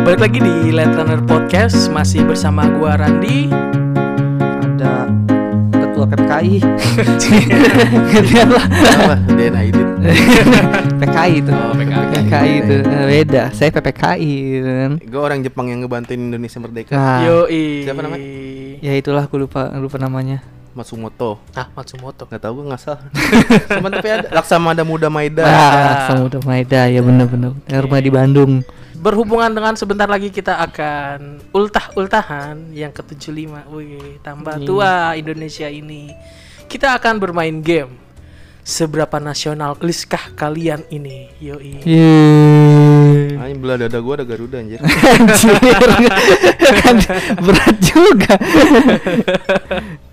Balik lagi di Let Runner Podcast masih bersama gua Randi. ada ketua PPKI Gantian lah Apa? DNA Aidit. PKI itu Oh, PKI. PKI itu Eh, beda saya PPKI gitu kan Gue orang Jepang yang ngebantuin Indonesia merdeka. nah Yoi. Siapa namanya? ya itulah aku lupa lupa namanya Matsumoto. Ah, Matsumoto. Gak tau gue ngasal. Cuma tapi ada Laksamada Muda Maeda. ah Samudra Maeda ya bener-bener yang rumah di Bandung Berhubungan dengan sebentar lagi kita akan ultah-ultahan yang ke-75. Wih, tambah Wih. tua Indonesia ini. Kita akan bermain game. Seberapa nasional liskah kalian ini? Yoi. Yeay. Anjing belah dada gue ada Garuda anjir. Anjir Kan berat juga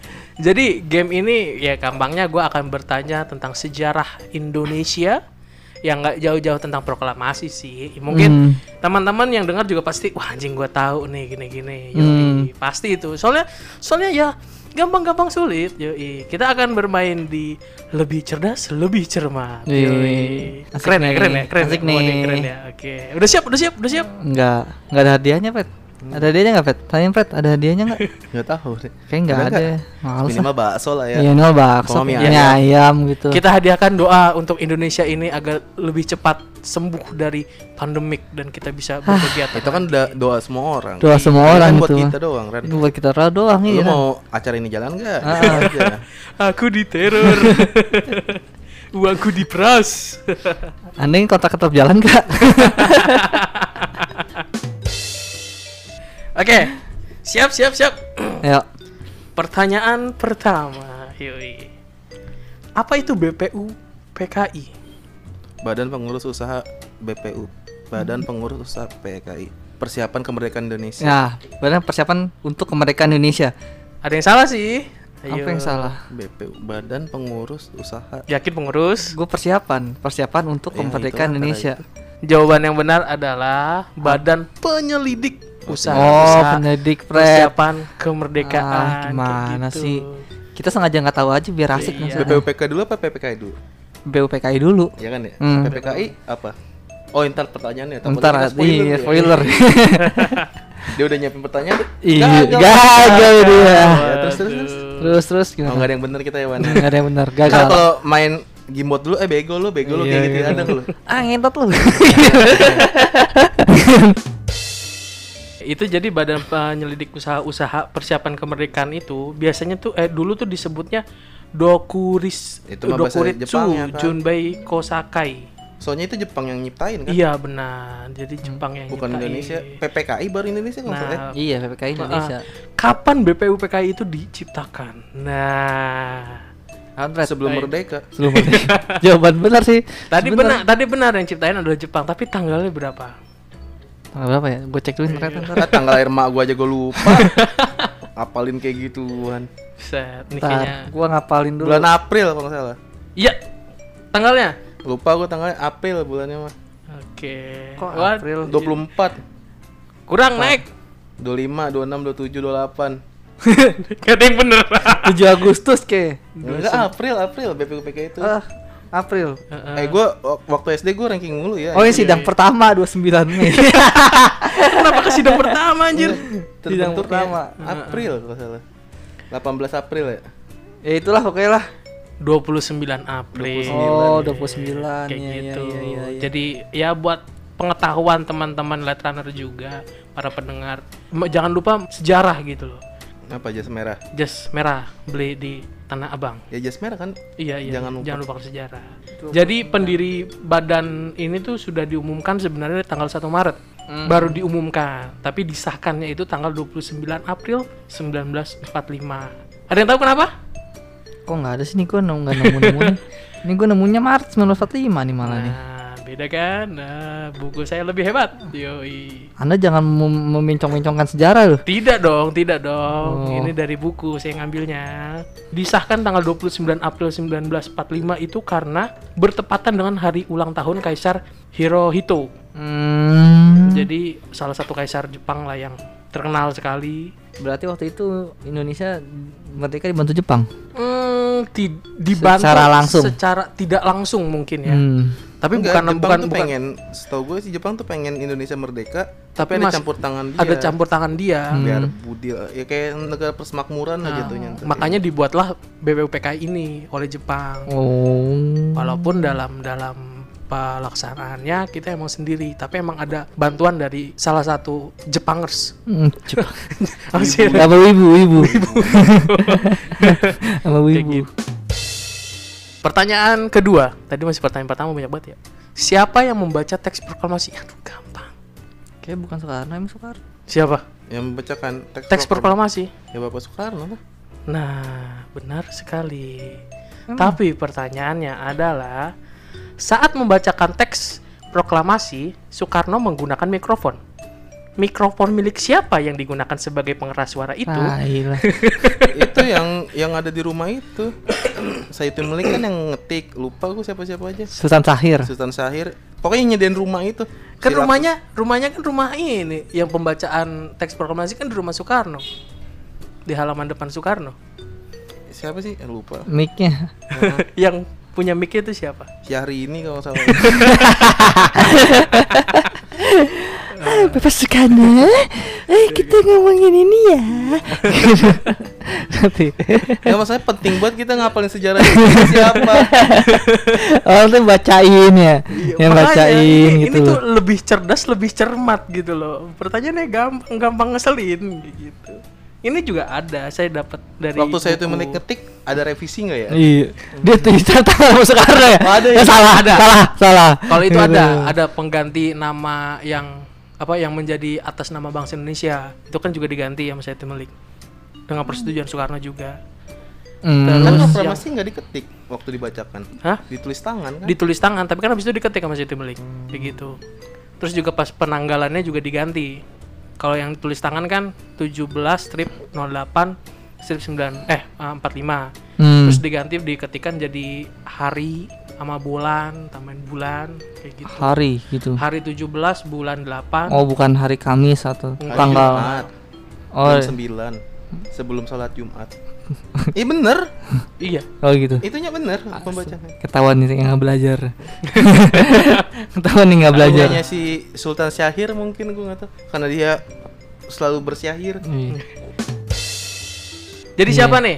Jadi game ini ya gampangnya gue akan bertanya tentang sejarah Indonesia yang nggak jauh-jauh tentang proklamasi sih. Mungkin Hmm. teman-teman yang dengar juga pasti wah anjing gue tahu nih gini-gini. Hmm. pasti itu. Soalnya soalnya ya gampang-gampang sulit. Yoi. Kita akan bermain di lebih cerdas, lebih cermat. Yoi. asik Keren ya, keren ya, keren. asik ya. Nih. keren ya. Oke. Udah siap, udah siap, udah siap. Enggak Enggak ada hadiahnya Pet Ada hadiahnya enggak Pet? Tanyain Pet ada hadiahnya enggak? Gak tahu deh. Kayaknya enggak Ada ada nggak? Males ah. Minimal bakso lah ya. Iya, no bakso, mie mie ayam. ayam gitu. Kita hadiahkan doa untuk Indonesia ini agar lebih cepat sembuh dari pandemik dan kita bisa berkegiatan. Itu kan doa semua orang. Doa semua Ini orang kan buat itu. kita doang, Ren. Itu buat kita doang Lu iya. mau acara ini jalan gak? Ah. aja. Aku diteror. Uangku diperas. Anda ini kontak tetap jalan enggak? Oke. Siap, siap, siap. Ayo. Pertanyaan pertama. Yoi. Apa itu BPU PKI? Badan Pengurus Usaha BPU. Badan Pengurus Usaha PKI. Persiapan Kemerdekaan Indonesia. Ya, benar persiapan untuk kemerdekaan Indonesia. Ada yang salah sih. Ayo. Apa yang salah? BPU Badan Pengurus Usaha Yakin pengurus? Gue persiapan, persiapan untuk Ya, kemerdekaan itu Indonesia. Jawaban yang benar adalah Badan Penyelidik Usaha. Oh, Usaha penyelidik Pret. Persiapan kemerdekaan. Ah, gimana gitu. sih? Kita sengaja nggak tahu aja biar asik Iya. BPUPK dulu apa PPKI dulu? BUPKI dulu. Ya kan ya? Hmm. PPKI apa? Oh, ntar pertanyaannya. Ntar kita iya, ya. spoiler. Dia udah nyiapin pertanyaan. Iya, Gagal. gagal dia. Ya, terus terus terus. Terus terus Oh, gimana? nggak ada yang bener kita ya, Wan. Nggak ada yang benar, Kan gagal. kalau main gimbot dulu, eh bego lu, bego lu Iya, kayak gitu iya. ada lu. Ah, ngentot lu. Itu jadi Badan Penyelidik Usaha-Usaha Persiapan Kemerdekaan itu biasanya tuh eh dulu tuh disebutnya Dokuris Itu mah bahasa Dokuritsu Jepangnya, kan? Junbei Kosakai. Soalnya itu Jepang yang nyiptain kan? Iya benar. Jadi Jepang yang Bukan nyiptain. Indonesia. PPKI baru Indonesia nggak Nah, usah. Iya, PPKI Indonesia. Kapan BPUPKI itu diciptakan? Nah, Kampret. Sebelum Baik. merdeka. Sebelum merdeka. Jawaban benar sih. tadi benar, tadi benar yang ciptain adalah Jepang, tapi tanggalnya berapa? Tanggal berapa ya? Gue cek dulu internet ntar. Ah, tanggal lahir mak gua aja gua lupa. Apalin kayak gituan. Set, ini kayaknya. Ntar, gua ngapalin dulu. Bulan April kalau nggak salah. Iya. Tanggalnya? Lupa gua tanggalnya April bulannya mah. Oke. Kok Wah, April? 24, Kurang naik. 25, 26, 27, 28. Gak ada yang bener. 7 Agustus ke. Enggak April, April BPUPK itu. Ah, April. Eh gua wak- waktu SD gua ranking mulu ya. Oh, ini sidang pertama 29 Mei. Kenapa ke sidang pertama anjir? sidang Terbentuknya pertama. April kalau salah. 18 April ya. ya itulah oke lah. 29 April. Oh, 29. Kayak Iya, iya, gitu. iya, iya, iya. Jadi ya buat pengetahuan teman-teman Light Runner juga, para pendengar, jangan lupa sejarah gitu loh. Apa jas merah? Jas merah beli di Tanah Abang. Ya jas merah kan. Iya iya. Jangan Jangan, lupa. lupa sejarah. Jadi pendiri badan ini tuh sudah diumumkan sebenarnya tanggal 1 Maret. Hmm. Baru diumumkan, tapi disahkannya itu tanggal 29 April 1945. Ada yang tahu kenapa? Kok nggak ada sih nih gua nemu nggak nemu nemu. Ini gua nemunya Maret 1945 nih malah nih. Beda kan? Nah, buku saya lebih hebat. Yoi. Anda jangan mem- memincong-mincongkan sejarah loh. Tidak dong, tidak dong. Oh. Ini dari buku saya ngambilnya. Disahkan tanggal 29 April 1945 itu karena bertepatan dengan hari ulang tahun Kaisar Hirohito. Hmm. Jadi salah satu kaisar Jepang lah yang terkenal sekali. Berarti waktu itu Indonesia merdeka dibantu Jepang. Hmm, ti- dibantu Secara langsung. secara tidak langsung mungkin ya. Hmm. Tapi Enggak, bukan Jepang bukan tuh bukan pengen setahu gue sih Jepang tuh pengen Indonesia merdeka Tapi tapi, ada mas- campur tangan dia ada campur tangan dia. biar budil ya kayak negara persemakmuran lah Nah, jatuhnya ntar. makanya dibuatlah BPUPKI ini oleh Jepang. Oh. Walaupun dalam dalam pelaksanaannya kita emang sendiri, tapi emang ada bantuan dari salah satu Jepangers. Hmm, Jepang. Apa sih? Sama wibu, wibu. Sama Kayak wibu. gitu. Pertanyaan kedua, tadi masih pertanyaan pertama banyak banget ya. Siapa yang membaca teks proklamasi? Aduh, gampang. Kayak bukan Soekarno, emang Soekarno. Siapa? yang membacakan teks, Teks proklam- proklamasi. ya Bapak Soekarno lah Nah, benar sekali. Emang? Tapi pertanyaannya adalah saat membacakan teks proklamasi, Soekarno menggunakan mikrofon. Mikrofon milik siapa yang digunakan sebagai pengeras suara itu? Ah, iya. itu yang yang ada di rumah itu Saitun Melik kan yang ngetik lupa gue siapa siapa aja Sultan Sahir. Sultan Syahir pokoknya nyediain rumah itu Kan Silap- rumahnya, rumahnya kan rumah ini yang pembacaan teks proklamasi kan di rumah Soekarno. Di halaman depan Soekarno. siapa sih Eh, lupa Mic-nya. yang punya mic itu siapa? Syahri ini kalau salah Bapak Soekarno, eh kita ngomongin ini ya. Nanti. nggak masalah penting buat kita ngapalin sejarah itu siapa Orang tuh bacain ya. yang Makanya, bacain ini, gitu ini tuh lebih cerdas, lebih cermat gitu loh. Pertanyaannya gampang, gampang ngeselin gitu. Ini juga ada, saya dapat dari waktu saya itu menik ngetik ada revisi nggak ya Iya. Dia tangan sama Soekarno ya? Oh, ada ya? Ya, salah, Ada. salah, salah. Kalau itu Gitu. ada, ada pengganti nama yang apa yang menjadi atas nama bangsa Indonesia. Itu kan juga diganti ya Mas Said Melik. Dengan persetujuan Soekarno juga. Hmm. kan Terus proklamasi nggak diketik waktu dibacakan Hah? ditulis tangan kan Ditulis tangan, tapi kan habis itu diketik sama Said Melik. Begitu. Terus juga pas penanggalannya juga diganti. Kalau yang tulis tangan kan 17 strip 08 strip 9 eh eh, 45. Hmm. Terus diganti diketikan jadi hari sama bulan, tambahin bulan kayak gitu. hari gitu. Hari 17 bulan 8. Oh, bukan hari Kamis atau Hari Hari tanggal. Jumat, Oh, jam 9 sebelum sholat Jumat Iya bener, Iya. oh gitu. itunya bener pembacaan. Ketahuan nih yang nggak belajar. Ketahuan nih nggak belajar. Si Sultan Syahir mungkin gue nggak tahu karena dia selalu bersyahir. Iya. Jadi siapa nih?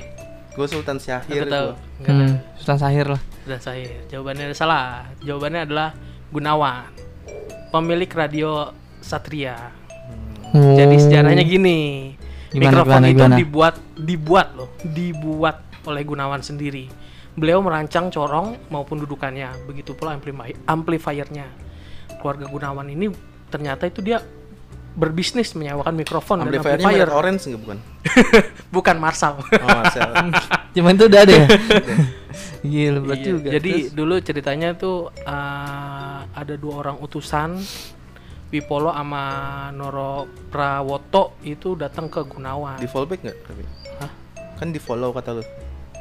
Gue Sultan Syahir Aku tahu. Enggak Hmm, Sultan Sahir lah. Udah saya. Jawabannya ada salah. Jawabannya adalah Gunawan. Pemilik radio Satria. Oh. Jadi sejarahnya gini. Gimana, mikrofon gimana, itu gimana? dibuat dibuat loh, dibuat oleh Gunawan sendiri. Beliau merancang corong maupun dudukannya, begitu pula amplifi- amplifiernya. Keluarga Gunawan ini ternyata itu dia berbisnis menyewakan mikrofon dan Amplifiernya amplifier. orange nggak bukan? Bukan Marsal. Oh, Marcel. Cuman itu udah ada ya. Gila berat Iya, juga. Jadi Terus? dulu ceritanya tuh eh, ada dua orang utusan Wipolo sama Noro Prawoto itu datang ke Gunawan. di fallback nggak tapi? Hah? Kan di follow kata lu.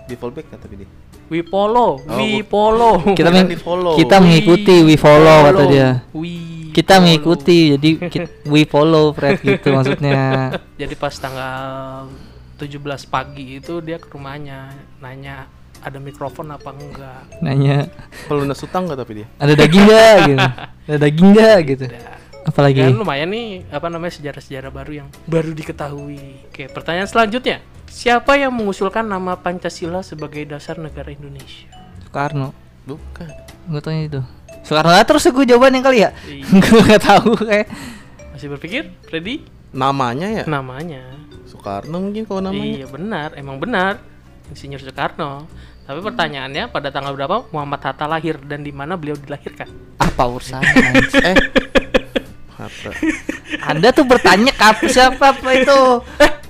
Di fallback nggak tapi dia? Wipolo, bu- Wipolo. kita meng- kita mengikuti we follow kata dia. Wi Kita follow. mengikuti jadi we follow Fred gitu maksudnya. Jadi pas tanggal 17 pagi itu dia ke rumahnya nanya ada mikrofon apa enggak. Nanya Pelunas utang nggak tapi dia? ada daging nggak gitu. Ada daging nggak gitu. Apalagi Kan lumayan nih apa namanya sejarah-sejarah baru yang baru diketahui. Oke, pertanyaan selanjutnya. Siapa yang mengusulkan nama Pancasila sebagai dasar negara Indonesia? Soekarno. Bukan. Nggak tahu itu. Soekarno lah terus gue jawabannya kali ya. Iya. gue nggak tahu kayak. Masih berpikir, Freddy? Namanya ya? Namanya. Soekarno mungkin kalau namanya. Iya benar, emang benar. Insinyur Soekarno. Tapi pertanyaannya pada tanggal berapa Muhammad Hatta lahir dan di mana beliau dilahirkan? Apa urusan? Eh. Hatta. Anda tuh bertanya kap siapa apa itu?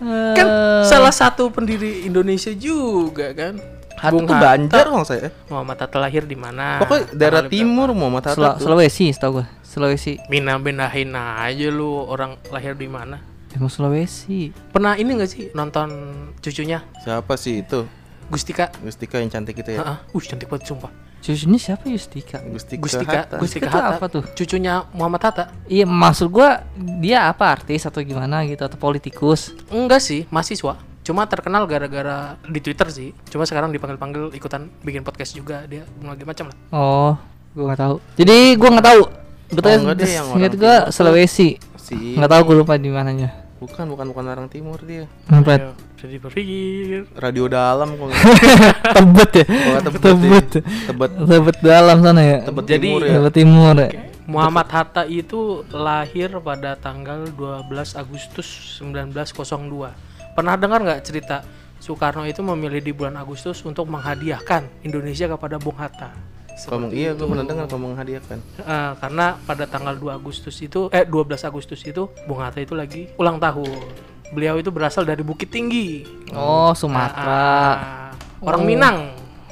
Kan Eh, salah satu pendiri Indonesia juga kan. Hatta Bung tuh Hatta. Banjar kalau saya. Muhammad Hatta lahir di mana? Pokoknya daerah timur Muhammad Hatta Sula- tuh. Sulawesi, setahu gua. Sulawesi. Mina benahin aja lu orang lahir di mana? Emang Sulawesi. Pernah ini gak sih nonton cucunya Siapa sih itu? Gustika? Gustika yang cantik itu ya? Heeh. Uh, cantik banget sumpah. Cucunya siapa Yustika? Gustika, Gustika, Hatta. Gustika Itu Hatta. apa tuh? Cucunya Muhammad Hatta? Iya, maksud gua dia apa artis atau gimana gitu atau politikus? Enggak sih, mahasiswa. Cuma terkenal gara-gara di Twitter sih. Cuma sekarang dipanggil-panggil ikutan bikin podcast juga dia berbagai macam lah. Oh, Gue nggak tahu. Jadi gue nggak tahu. Tahu Oh, enggak deh, yang tuh. Sulawesi. Si Nggak tahu gue lupa di mananya. Bukan bukan bukan orang timur dia. Tempat Ayo, jadi berpikir Radio dalam kok. tebet ya. Oh, Tebet. Tebet. Tebet Tebet dalam sana ya. Tebet Jadi- timur ya. Tebet timur ya. Muhammad Hatta itu lahir pada tanggal 12 Agustus 1902. Pernah dengar nggak cerita Soekarno itu memilih di bulan Agustus untuk menghadiahkan Indonesia kepada Bung Hatta? Iya gue pernah dengar ngomong hadiahkan. Eh, karena pada tanggal 2 Agustus itu eh 12 Agustus itu Bung Hatta itu lagi ulang tahun. Beliau itu berasal dari Bukit Tinggi. Oh, Sumatera. Ah, orang Oh. Minang.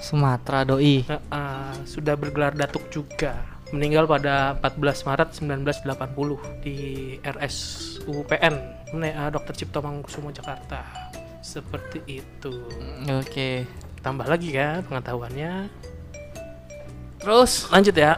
Sumatera doi. Eh, eh, sudah bergelar datuk juga. Meninggal pada 14 Maret 1980 di RSUPN Ne- eh, Dr. Cipto Mangunkusumo Jakarta. Seperti itu. Oke. Tambah lagi kan pengetahuannya. Terus Lanjut ya.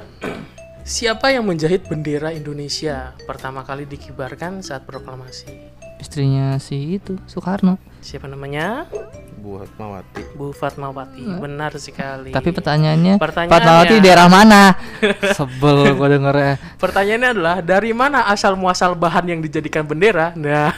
Siapa yang menjahit bendera Indonesia pertama kali dikibarkan saat proklamasi? istrinya si itu Soekarno. Siapa namanya? Buat Mawati. Bu Fatmawati. Benar sekali. Tapi pertanyaannya, Pertanyaannya- Fatmawati daerah mana? Sebel gue dengernya. Pertanyaannya adalah dari mana asal muasal bahan yang dijadikan bendera? Nah,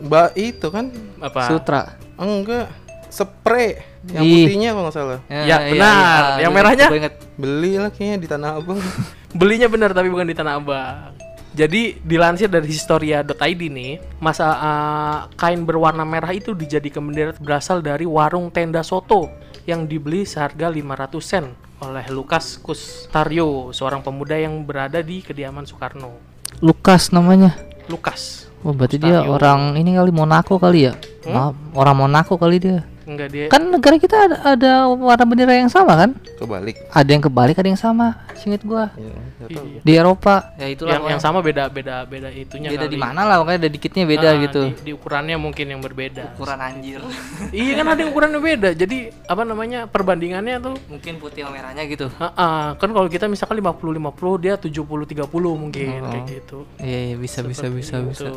Mbak itu kan apa? Sutra. enggak spray yang Ih. putihnya kalau nggak salah. Ya, benar. Yang gua merahnya? inget- gua inget. Beli lah kayaknya di Tanah Abang. Belinya benar tapi bukan di Tanah Abang. Jadi dilansir dari historia.id nih, masa uh, kain berwarna merah itu dijadikan bendera berasal dari warung tenda soto yang dibeli seharga 500 sen oleh Lukas Kustario, seorang pemuda yang berada di kediaman Soekarno. Lukas namanya. Lukas. Oh, berarti dia Kustario. orang ini kali Monaco kali ya? Ma- orang Monaco kali dia. Enggak dia. Kan negara kita ada, ada warna bendera yang sama kan? Kebalik. Ada yang kebalik, ada yang sama. Singkat gua. Ya. Iya. Di Eropa. Ya yang, yang sama beda beda beda itunya Beda di mana lah, makanya ada dikitnya beda Ah, gitu. Di, di ukurannya mungkin yang berbeda. Ukuran anjir. iya kan ada yang ukurannya beda. Jadi apa namanya perbandingannya tuh Mungkin putih sama merahnya gitu. ah, ah, kan kalau kita misalkan 50 50 dia 70 30 mungkin Oh. kayak gitu. Iya, iya bisa bisa Seperti bisa bisa. itu.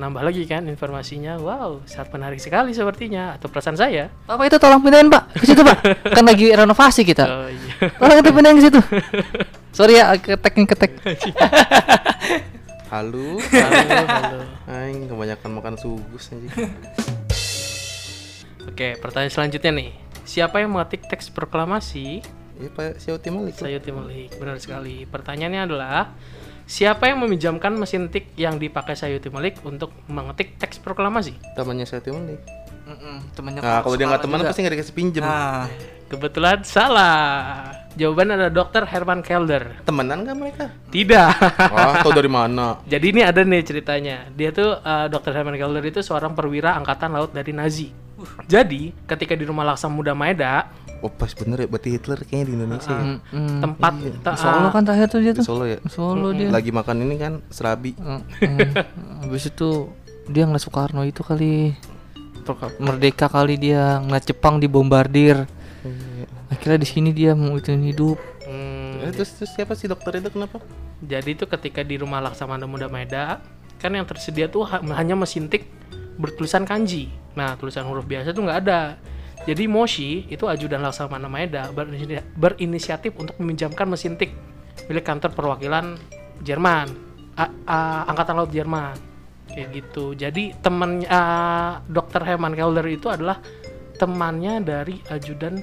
Nambah lagi kan informasinya. Wow, sangat menarik sekali sepertinya atau perasaan saya. Bapak itu tolong pindahin, Pak. Ke situ, Pak. kan lagi renovasi kita. Oh iya. Tolong kita pindahin ke situ. Sorry ya, ketek nih ketek. Halo. halo, halo. Aing kebanyakan makan sugus anjing. Oke, pertanyaan selanjutnya nih. Siapa yang mengetik teks proklamasi Iya Pak Syauti Malik. Sayuti Malik, benar sekali. Pertanyaannya adalah siapa yang meminjamkan mesin tik yang dipakai Sayuti Malik untuk mengetik teks proklamasi? Temannya Syauti Malik. temennya Nah kalau dia nggak teman pasti nggak dikasih pinjem. Nah, Kebetulan salah. Jawaban ada Dr. Herman Kelder. Temenan nggak mereka? Tidak. Wah tau dari mana? Jadi ini ada nih ceritanya. Dia tuh eh, Dr. Herman Kelder itu seorang perwira angkatan laut dari Nazi. Jadi ketika di rumah Laksamuda Maeda, Oh pas bener ya, berarti Hitler kayaknya di Indonesia ya. mm, mm. tempat Iya. Di Solo kan terakhir tuh dia Di tuh. Solo ya. Solo dia. Lagi makan ini kan serabi. Mm, mm. Habis itu dia ngeliat Soekarno itu kali merdeka kali dia ngeliat Jepang dibombardir. Akhirnya di sini dia mau itu hidup. Hmm, Eh, terus, terus siapa sih dokter itu kenapa? Jadi itu ketika di rumah Laksamana Muda Maeda kan yang tersedia tuh ha- hanya mesin tik bertulisan kanji. Nah tulisan huruf biasa tuh nggak ada. Jadi Moshi itu ajudan Laksamana Maeda berinisi- berinisiatif untuk meminjamkan mesin tik milik kantor perwakilan Jerman, A- A- Angkatan Laut Jerman, kayak gitu. Jadi teman Dr. Herman Kelder itu adalah temannya dari ajudan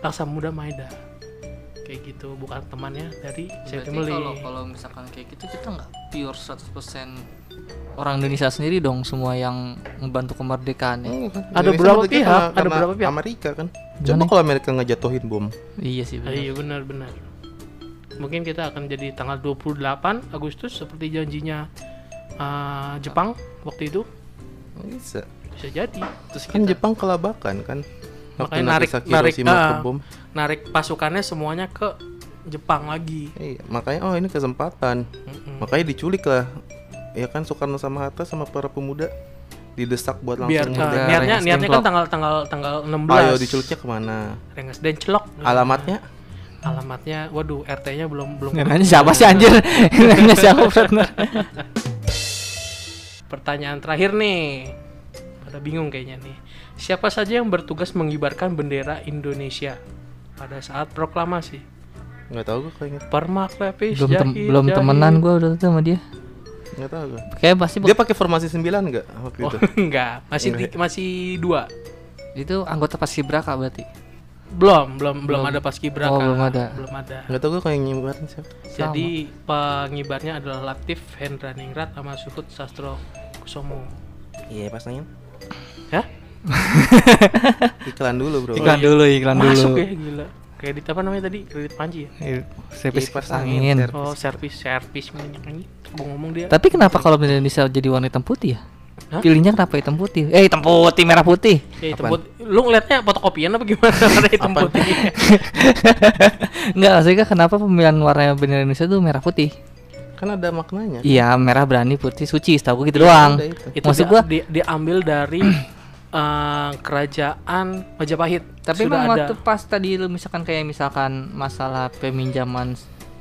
Laksamana Maeda, kayak gitu, bukan temannya dari Sayuti Meli. kalau misalkan kayak gitu kita nggak pure 100% orang Indonesia sendiri dong semua yang membantu kemerdekaan ya. Ada Indonesia berapa pihak? Ada berapa pihak? Amerika kan. Gimana? Coba kalau Amerika ngejatuhin bom. Iya sih benar. iya benar-benar. Mungkin kita akan jadi tanggal 28 Agustus seperti janjinya ah, Jepang waktu itu Bisa. bisa jadi. Terus Kan kita Jepang kelabakan kan. Waktu Makanya narik- Nagasaki, narik, ke bom. narik pasukannya semuanya ke Jepang lagi. Iya, makanya oh ini kesempatan. Mm-mm. Makanya diculik lah. Ya kan Soekarno sama Hatta sama para pemuda didesak buat langsung Biar merdeka. niatnya Rengas niatnya kan tanggal tanggal tanggal 16. Ayo diculiknya ke mana? Rengas Dencelok. Alamatnya? Alamatnya waduh RT-nya belum belum Nanya siapa sih anjir? Nanya siapa partner? Pertanyaan terakhir nih. Pada bingung kayaknya nih. Siapa saja yang bertugas mengibarkan bendera Indonesia pada saat proklamasi? Nggak tahu gue kayaknya. Permak lepis belum tem- jahit, belum jahit. temenan gua udah tuh sama dia Nggak tahu gue. kayak pasti Dia pakai formasi 9 nggak waktu Oh, itu? enggak, masih Enggak. di- masih dua. itu anggota paskibraka berarti Belum, belum, belum Belum. ada paskibraka. Oh, belum ada. Belum ada. Nggak tahu gue kayak nyebarin siapa. Jadi pengibarnya adalah Latif Hendra Ningrat sama Suhut Sastro Kusomo. Iya pas nanya. Hah? Iklan dulu bro. iklan dulu iklan Masuk dulu ya gila. Kredit apa namanya tadi? Kredit Panji ya? Eh, servis Kipas kipas angin. Oh, servis servis minyak angin. Mau ngomong dia. Tapi kenapa kalau misalnya bisa jadi warna hitam putih ya? Hah? Pilihnya kenapa hitam putih? Eh hitam putih, merah putih. Ya, hitam Apaan? putih. Lu ngeliatnya fotokopian apa gimana? Warna hitam Apaan? putih. Enggak, maksudnya kenapa pemilihan warna bendera Indonesia itu merah putih? Kan ada maknanya. Iya, merah berani, putih suci, setahu gue gitu Iya, doang. itu. Itu Maksud dia- gua di- diambil dari eh, kerajaan Majapahit. Tapi Sudah emang ada. waktu pas tadi lu misalkan kayak misalkan masalah peminjaman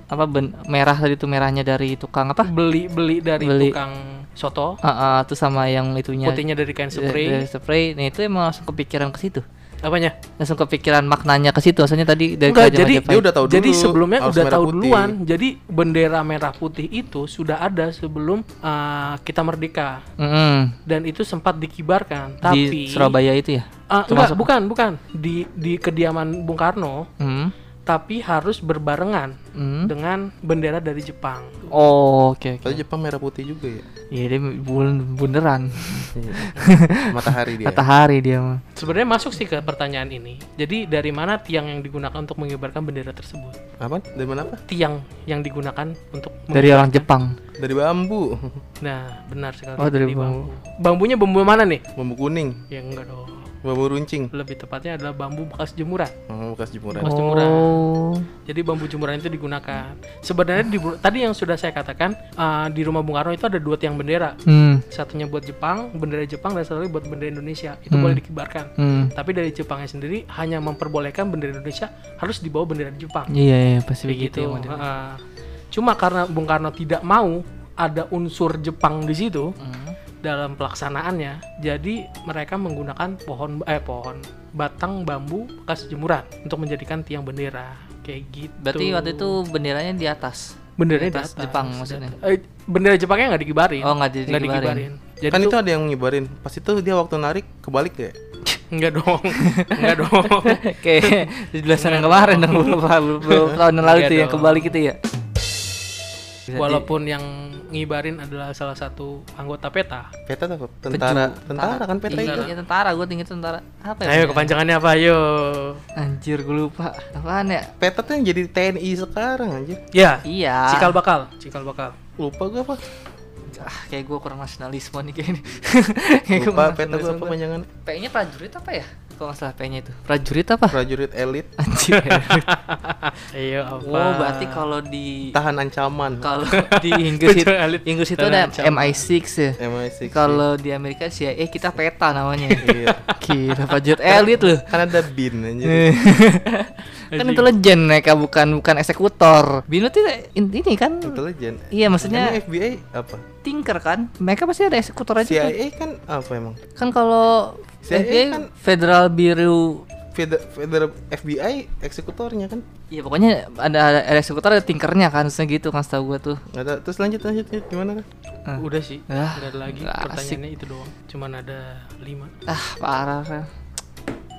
apa ben- merah tadi tuh merahnya dari tukang apa? beli beli dari Beli. tukang soto, Ah, ah, tuh sama yang itunya putihnya dari kain dari- spray. dari spray. Nah, itu emang langsung kepikiran ke situ. Apanya? Langsung kepikiran maknanya ke situ. Maksudnya tadi dari Enggak, jadi Majapahit. Dia udah tahu jadi dulu sebelumnya harus udah tahu putih. duluan. Jadi bendera merah putih itu sudah ada sebelum eh, kita merdeka Mm-mm. dan itu sempat dikibarkan. di Tapi Surabaya itu ya. Itu enggak, bukan, bukan. Di di kediaman Bung Karno, Hmm. Tapi harus berbarengan Hmm. dengan bendera dari Jepang. Oh, oke oke. Tapi Jepang merah putih juga ya. Iya dia bun- beneran Iya. Matahari dia. matahari dia mah. Sebenarnya masuk sih ke pertanyaan ini. Jadi dari mana tiang yang digunakan untuk mengibarkan bendera tersebut? Apa? Dari mana apa? Tiang yang digunakan untuk Dari orang Jepang. Dari bambu. Nah, benar sekali. Oh, dari bambu. Bambunya bambu mana nih? Bambu kuning. Ya enggak dong. Bambu runcing. Lebih tepatnya adalah bambu bekas jemuran. Oh, bekas jemuran. Bekas jemuran. Oh. Jadi bambu jemuran itu digunakan. Sebenarnya di, tadi yang sudah saya katakan uh, di rumah Bung Karno itu ada dua tiang bendera. Hmm. Satunya buat Jepang, bendera Jepang dan satu lagi buat bendera Indonesia. Itu Hmm. boleh dikibarkan. Hmm. Tapi dari Jepangnya sendiri hanya memperbolehkan bendera Indonesia harus dibawa bendera Jepang. Iya, iya pasti Kayak begitu gitu. ya. Heeh. Cuma karena Bung Karno tidak mau ada unsur Jepang di situ Hmm. Dalam pelaksanaannya, jadi mereka menggunakan pohon eh pohon batang bambu bekas jemuran untuk menjadikan tiang bendera kayak gitu. Berarti waktu itu benderanya di atas. benderanya di di atas atas. Jepang maksudnya. Eh, bendera Jepangnya nggak dikibarin. Oh, nggak di- Nggak dikibarin. Jadi kan tuh- itu ada yang ngibarin. Pas itu dia waktu narik kebalik ya. Enggak dong. Enggak dong. Kayak di belasan yang kemarin dong beberapa beberapa tahun yang lalu tuh yang kebalik itu ya. Bisa di- Walaupun yang ngibarin adalah salah satu anggota PETA. Peta apa? Tentara. Peju. Tentara kan peta Iya, itu. iya, tentara, gue tinggi tentara. Apa ya? Ayo kepanjangannya apa? Ayo. Anjir, gue lupa. Apaan ya? Peta tuh yang jadi TNI sekarang anjir. Ya. Iya. Cikal bakal, cikal bakal. Lupa gue apa? Ah, kayak gue kurang nasionalisme nih kayak ini. kayak Lupa peta gue apa gua. panjangan? P-nya prajurit apa ya? Kalau nggak salah P-nya itu. Prajurit apa? Prajurit elit Anjir. Ayo apa? oh, berarti kalau di tahan ancaman. kalau di Inggris itu. Inggris itu ada ancaman. MI6 ya. MI6. Kalau di Amerika CIA kita peta namanya. Iya. Kira prajurit elit loh. kan ada bin anjir. kan intelijen mereka bukan bukan eksekutor. Bin itu in- ini kan Intelijen. Iya maksudnya Emang FBI apa? tinker kan. Mereka pasti ada eksekutor aja kan. CIA kan apa emang? Kan kalau CIA FBI kan- Federal Bureau Feder, Feder FBI eksekutornya kan? Iya pokoknya ada, ada, ada eksekutor ada tinkernya kan maksudnya gitu kan setahu gua tuh. Nggak ada. Terus lanjut lanjut, lanjut. gimana kan? Ah. Udah sih. Ah, Nggak ada lagi. nggak asik. Pertanyaannya itu doang. Cuman ada lima. Ah parah kan.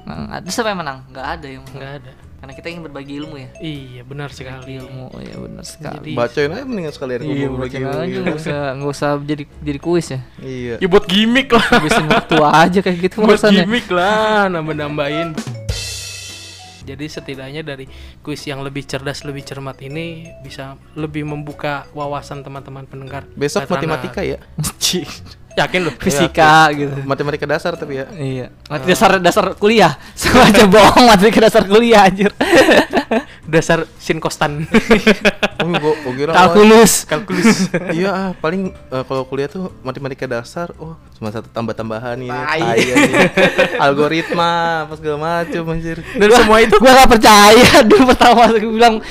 Nah, ada siapa yang menang? Nggak ada yang menang. Nggak ada. Karena kita ingin berbagi ilmu ya. Iya benar sekali. Ilmu, oh ya benar sekali. Jadi- Bacain aja mendingan sekalian Iya, berbagi bacain ilmu aja nggak usah nggak usah jadi jadi kuis ya. Iya. Ya buat gimmick lah. Habisin waktu aja kayak gitu buat gimmick lah, nambah-nambahin. Jadi setidaknya dari kuis yang lebih cerdas, lebih cermat ini bisa lebih membuka wawasan teman-teman pendengar. Besok matematika ya. Yakin loh? Fisika gitu. Matematika dasar tapi ya. Iya. Mati dasar dasar kuliah. Sama aja bohong matematika dasar kuliah anjir. Dasar sinkostan. Oh, gua, gua kira Kalkulus. Kalkulus. iya ah, paling eh, kalau kuliah tuh matematika dasar oh cuma satu tambah-tambahan ini aja. algoritma apa segala macam anjir Dan semua itu gua gak percaya dulu pertama gue bilang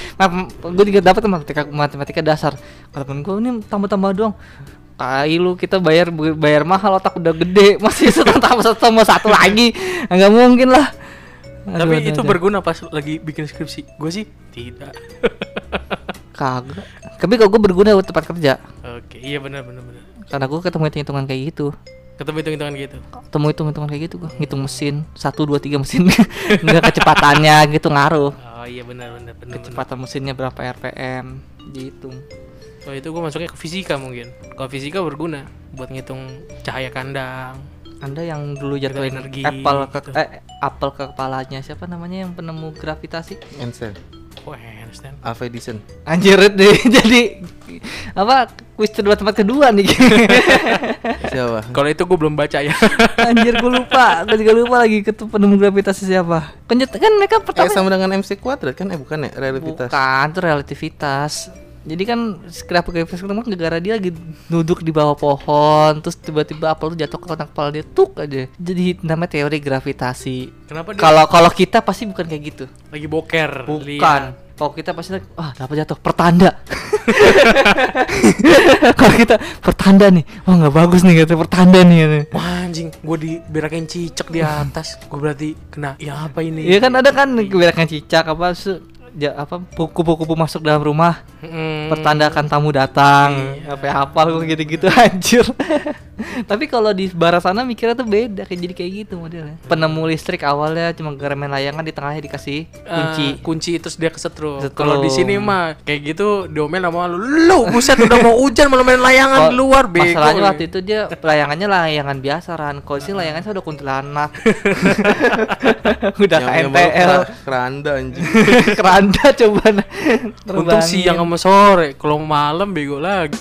gue juga dapat matematika matematika dasar kata temen gue ini tambah-tambah doang Tai lu kita bayar bayar mahal otak udah gede masih satu tambah satu tambah satu lagi nggak mungkin lah Aduh, Tapi aduh, itu aduh. berguna pas lagi bikin skripsi. Gue sih tidak. kagak. Tapi kalau gue berguna buat tempat kerja. Oke, iya benar benar benar. Karena gue ketemu hitung-hitungan kayak gitu. Ketemu hitung-hitungan gitu. Ketemu hitung-hitungan kayak gitu gue ngitung mesin satu dua tiga mesin nggak kecepatannya gitu ngaruh. Oh iya benar benar benar. benar. Kecepatan mesinnya berapa RPM dihitung. Oh itu gue masuknya ke fisika mungkin. Kalau fisika berguna buat ngitung cahaya kandang. Anda yang dulu jatuhin energi, apel ke gitu. eh, apel ke kepalanya siapa namanya yang penemu gravitasi? Ansel Oh handstand. Alpha Edison Anjir deh jadi apa kuis kedua tempat kedua nih. siapa Kalau itu gue belum baca ya. Anjir gue lupa, gue juga lupa lagi ketua penemu gravitasi siapa. Kan jet- kan mereka eh pertama sama dengan MC kuadrat kan eh bukan ya relativitas bukan tuh relativitas. Jadi kan kenapa gravitasi ketemu gara-gara dia lagi duduk di bawah pohon terus tiba-tiba apel tuh jatuh ke otak kepala dia tuk aja. Jadi namanya teori gravitasi. Kenapa dia Kalau kalau kita pasti bukan kayak gitu. lagi boker? Bukan. Kalau kita pasti ah dapat jatuh pertanda. Kalau kita pertanda nih, wah nggak bagus nih kata pertanda nih. katanya. Wah anjing, gue diberakin cicak di atas. Gue berarti kena. Ya apa ini? Iya kan ada kan kebiasaan cicak apa ja- apa kupu-kupu masuk dalam rumah Mm, pertandakan tamu datang Iya. apa hafal kok gitu-gitu anjir tapi kalau di barat sana mikirnya tuh beda kayak jadi kayak gitu modelnya penemu listrik awalnya cuma geremen layangan di tengahnya dikasih kunci Eh, kunci terus dia kesetrum. Kesetrum. Kalau di sini mah kayak gitu diomelin sama lu. Lu buset udah mau hujan malah main layangan di luar bego. masalahnya waktu itu dia layangannya layangan biasa ran kalau sih layangannya udah kuntilanak udah KNTL kera- keranda anjing keranda coba Untung siang sama sore. Kalau malam bego lagi.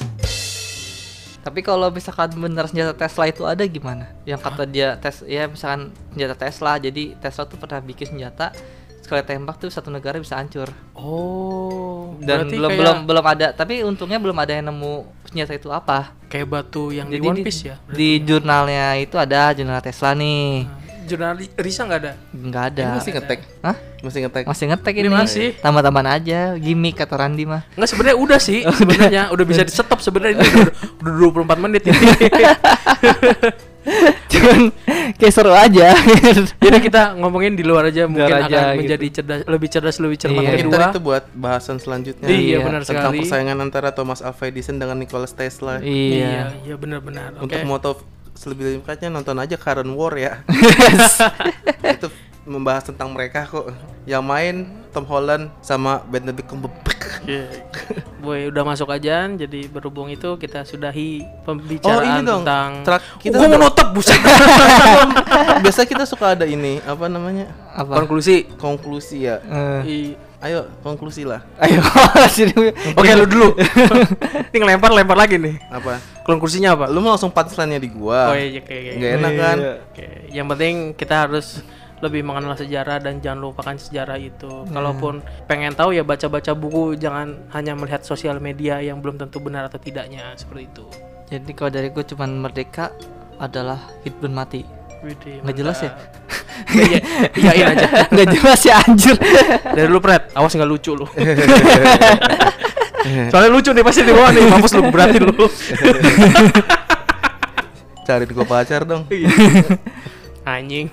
Tapi kalau misalkan bener senjata Tesla itu ada gimana? Yang kata dia tes ya misalkan senjata Tesla, jadi Tesla tuh pernah bikin senjata sekali tembak tuh satu negara bisa hancur. Oh, Dan berarti belum kayak, belum belum ada, tapi untungnya belum ada yang nemu senjata itu apa. kayak batu yang Jadi di One di, Piece ya. di jurnalnya itu ada jurnal Tesla nih. Jurnal Risa nggak ada. Nggak ada. Ini masih ngetek Hah? masih ngetek Masih ngetek Ini ini. masih. Tambah-tambahan aja, gimmick kata Randi mah. Nggak sebenarnya udah sih, sebenarnya udah bisa di stop sebenarnya ini udah, udah 24 menit ini. Cuman kayak seru aja. Jadi kita ngomongin di luar aja mungkin Luar aja, akan gitu. menjadi cerdas, lebih cerdas, lebih cermat Iya. dari Mungkin ntar dua. itu buat bahasan selanjutnya Iya, Iya, benar tentang sekali. persaingan antara Thomas Alva Edison dengan Nikola Tesla. iya. iya, benar-benar. Oke. Untuk moto selebih lengkapnya nonton aja Current War ya. itu membahas tentang mereka kok. Yang main Tom Holland sama Benedict Cumberbatch. Oke. Boy, udah masuk aja. Jadi berhubung itu kita sudahi Oh pembicaraan ini dong. tentang Trak- kita Oh, mau nutup buset. Biasa kita suka ada ini apa namanya Apa? Konklusi. konklusi ya. I- Ayo konklusi lah. ayo sini. Oke, lu dulu. Ini ngelempar lempar lagi nih. Apa? Konklusinya apa? Lu mau langsung punchline-nya di gua. Oh iya, oke, oke. Nggak enak kan? Oke, yang penting kita harus lebih mengenal sejarah dan jangan lupakan sejarah itu. Kalaupun pengen tahu ya baca-baca buku, jangan hanya melihat sosial media yang belum tentu benar atau tidaknya seperti itu. Jadi kalau dari gue cuman merdeka adalah hidup dan mati. Widih, Nggak jelas ya? Iya, iyain aja. Nggak jelas ya anjir. Dari lu Pret, awas nggak lucu lu. Soalnya lucu nih pasti di bawah nih, mampus lu berarti lu. Cariin gua pacar dong. Anjing.